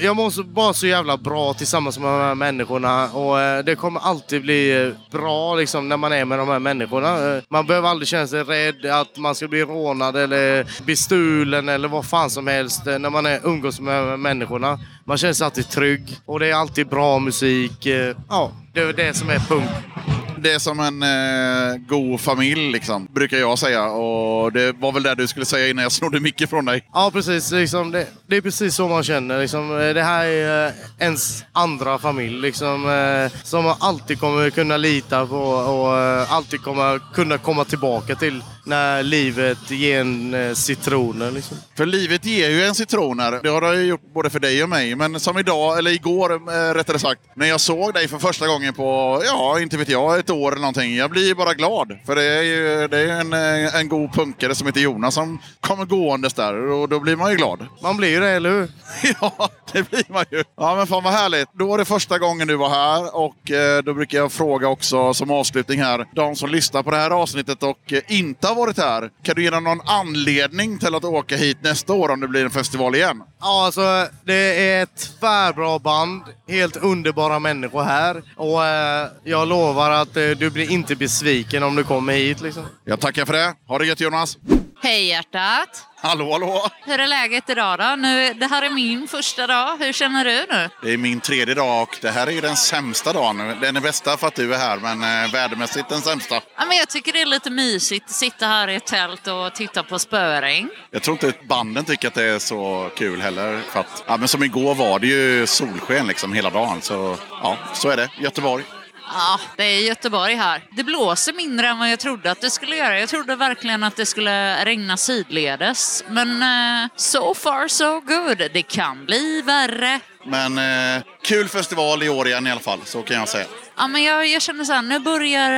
jag mår så, bara så jävla bra tillsammans med de här människorna och eh, det kommer alltid bli eh, bra liksom när man är med de här människorna. Eh, man behöver aldrig känna sig rädd att man ska bli rånad eller bestulen eller vad fan som helst när man är, umgås med de här människorna. Man känner sig alltid trygg och det är alltid bra musik. Ja, det är det som är punkt. Det är som en eh, god familj, liksom, brukar jag säga. Och det var väl det du skulle säga innan jag snodde mycket från dig. Ja, precis. Liksom, det, det är precis så man känner. Liksom, Eh, det här är eh, ens andra familj liksom, eh, som man alltid kommer kunna lita på och eh, alltid kommer kunna komma tillbaka till när livet ger en eh, citroner. Liksom. För livet ger ju en citroner. Det har det ju gjort både för dig och mig. Men som idag, eller igår eh, rättare sagt, när jag såg dig för första gången på, ja, inte vet jag, ett år eller någonting. Jag blir ju bara glad. För det är ju det är en, eh, en god punkare som heter Jonas som kommer gåendes där och då blir man ju glad. Man blir ju det, eller hur? ja, det blir man ju. Ja, men fan vad härligt. Då var det första gången du var här och eh, då brukar jag fråga också som avslutning här, de som lyssnar på det här avsnittet och eh, inte har varit här, kan du ge dem någon anledning till att åka hit nästa år om det blir en festival igen? Ja, alltså det är ett tvärbra band. Helt underbara människor här. Och eh, jag lovar att du blir inte besviken om du kommer hit. Liksom. Jag tackar för det. Ha det gött Jonas! Hej hjärtat! Hallå, hallå! Hur är läget idag då? Nu, det här är min första dag. Hur känner du nu? Det är min tredje dag och det här är ju den sämsta dagen. Den är bästa för att du är här, men eh, vädermässigt den sämsta. Ja, men jag tycker det är lite mysigt att sitta här i ett tält och titta på spöring. Jag tror inte banden tycker att det är så kul heller. För att, ja, men som igår var det ju solsken liksom hela dagen. Så ja, så är det. Göteborg. Ja, det är Göteborg här. Det blåser mindre än vad jag trodde att det skulle göra. Jag trodde verkligen att det skulle regna sidledes. Men uh, so far so good. Det kan bli värre. Men eh, kul festival i år igen i alla fall, så kan jag säga. Ja, men jag, jag känner så här, nu börjar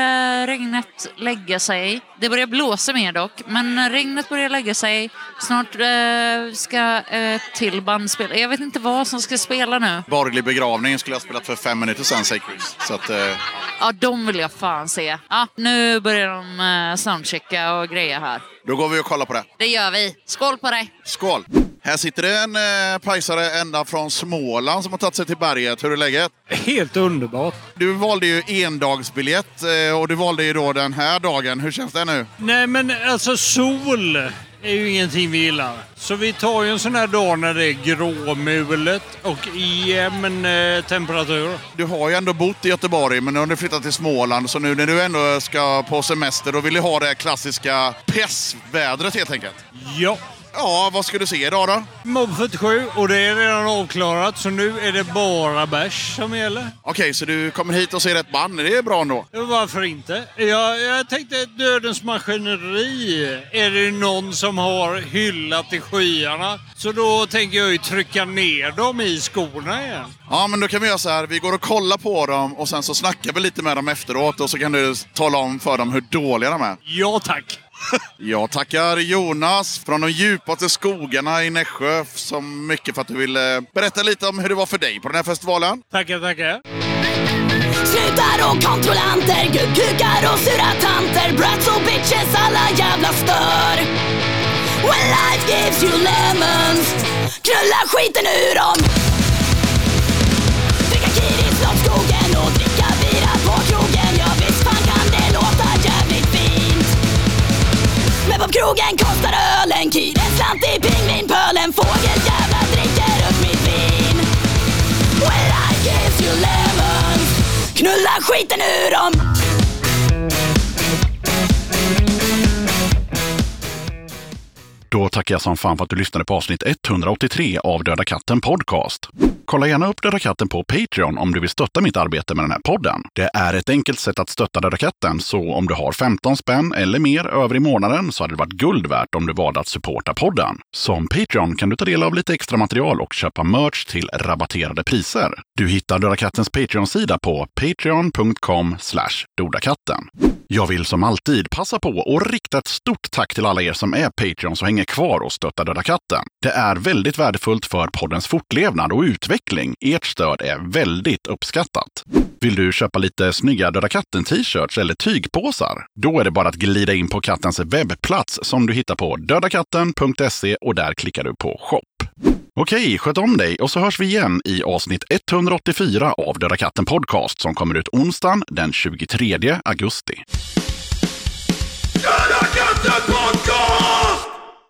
eh, regnet lägga sig. Det börjar blåsa mer dock, men eh, regnet börjar lägga sig. Snart eh, ska ett till band spela. Jag vet inte vad som ska spela nu. Borgerlig begravning skulle jag ha spelat för fem minuter sedan, säger Chris. Så att, eh, Ja, de vill jag fan se. Ja, nu börjar de eh, soundchecka och greja här. då går vi och kollar på det. Det gör vi. Skål på dig! Skål! Här sitter det en eh, pajsare ända från Småland som har tagit sig till berget. Hur är läget? Helt underbart. Du valde ju endagsbiljett eh, och du valde ju då den här dagen. Hur känns det nu? Nej men alltså sol är ju ingenting vi gillar. Så vi tar ju en sån här dag när det är gråmulet och jämn eh, temperatur. Du har ju ändå bott i Göteborg, men nu har du flyttat till Småland. Så nu när du ändå ska på semester, då vill du ha det klassiska pessvädret helt enkelt. Ja. Ja, vad ska du se idag då? Mobb 47 och det är redan avklarat så nu är det bara bärs som gäller. Okej, så du kommer hit och ser ett band. Det är bra ändå. Varför inte? Jag, jag tänkte Dödens Maskineri är det någon som har hyllat i skyarna. Så då tänker jag ju trycka ner dem i skorna igen. Ja, men då kan vi göra så här. Vi går och kollar på dem och sen så snackar vi lite med dem efteråt och så kan du tala om för dem hur dåliga de är. Ja, tack. Jag tackar Jonas från de djupaste skogarna i Nässjö så mycket för att du ville berätta lite om hur det var för dig på den här festivalen. Tackar, tackar. Snutar och kontrollanter, gubbkukar och sura tanter Brats och bitches, alla jävla stör When life gives you lemons Knulla skiten ur dem på krogen kostar ölen Kir en slant i pingvinpölen Fågeljävlar dricker upp mitt vin. When I gives you lemons. Knulla skiten ur dem. Då tackar jag som fan för att du lyssnade på avsnitt 183 av Döda katten Podcast. Kolla gärna upp Döda katten på Patreon om du vill stötta mitt arbete med den här podden. Det är ett enkelt sätt att stötta Döda katten, så om du har 15 spänn eller mer över i månaden så hade det varit guld värt om du valde att supporta podden. Som Patreon kan du ta del av lite extra material och köpa merch till rabatterade priser. Du hittar Döda kattens Patreon-sida på patreon.com dodakatten. Jag vill som alltid passa på att rikta ett stort tack till alla er som är Patreons och hänger kvar och stöttar Döda katten. Det är väldigt värdefullt för poddens fortlevnad och utveckling. Ert stöd är väldigt uppskattat. Vill du köpa lite snygga Döda katten-t-shirts eller tygpåsar? Då är det bara att glida in på kattens webbplats som du hittar på dödakatten.se och där klickar du på shop. Okej, sköt om dig och så hörs vi igen i avsnitt 184 av Döda katten Podcast som kommer ut onsdagen den 23 augusti. Döda katten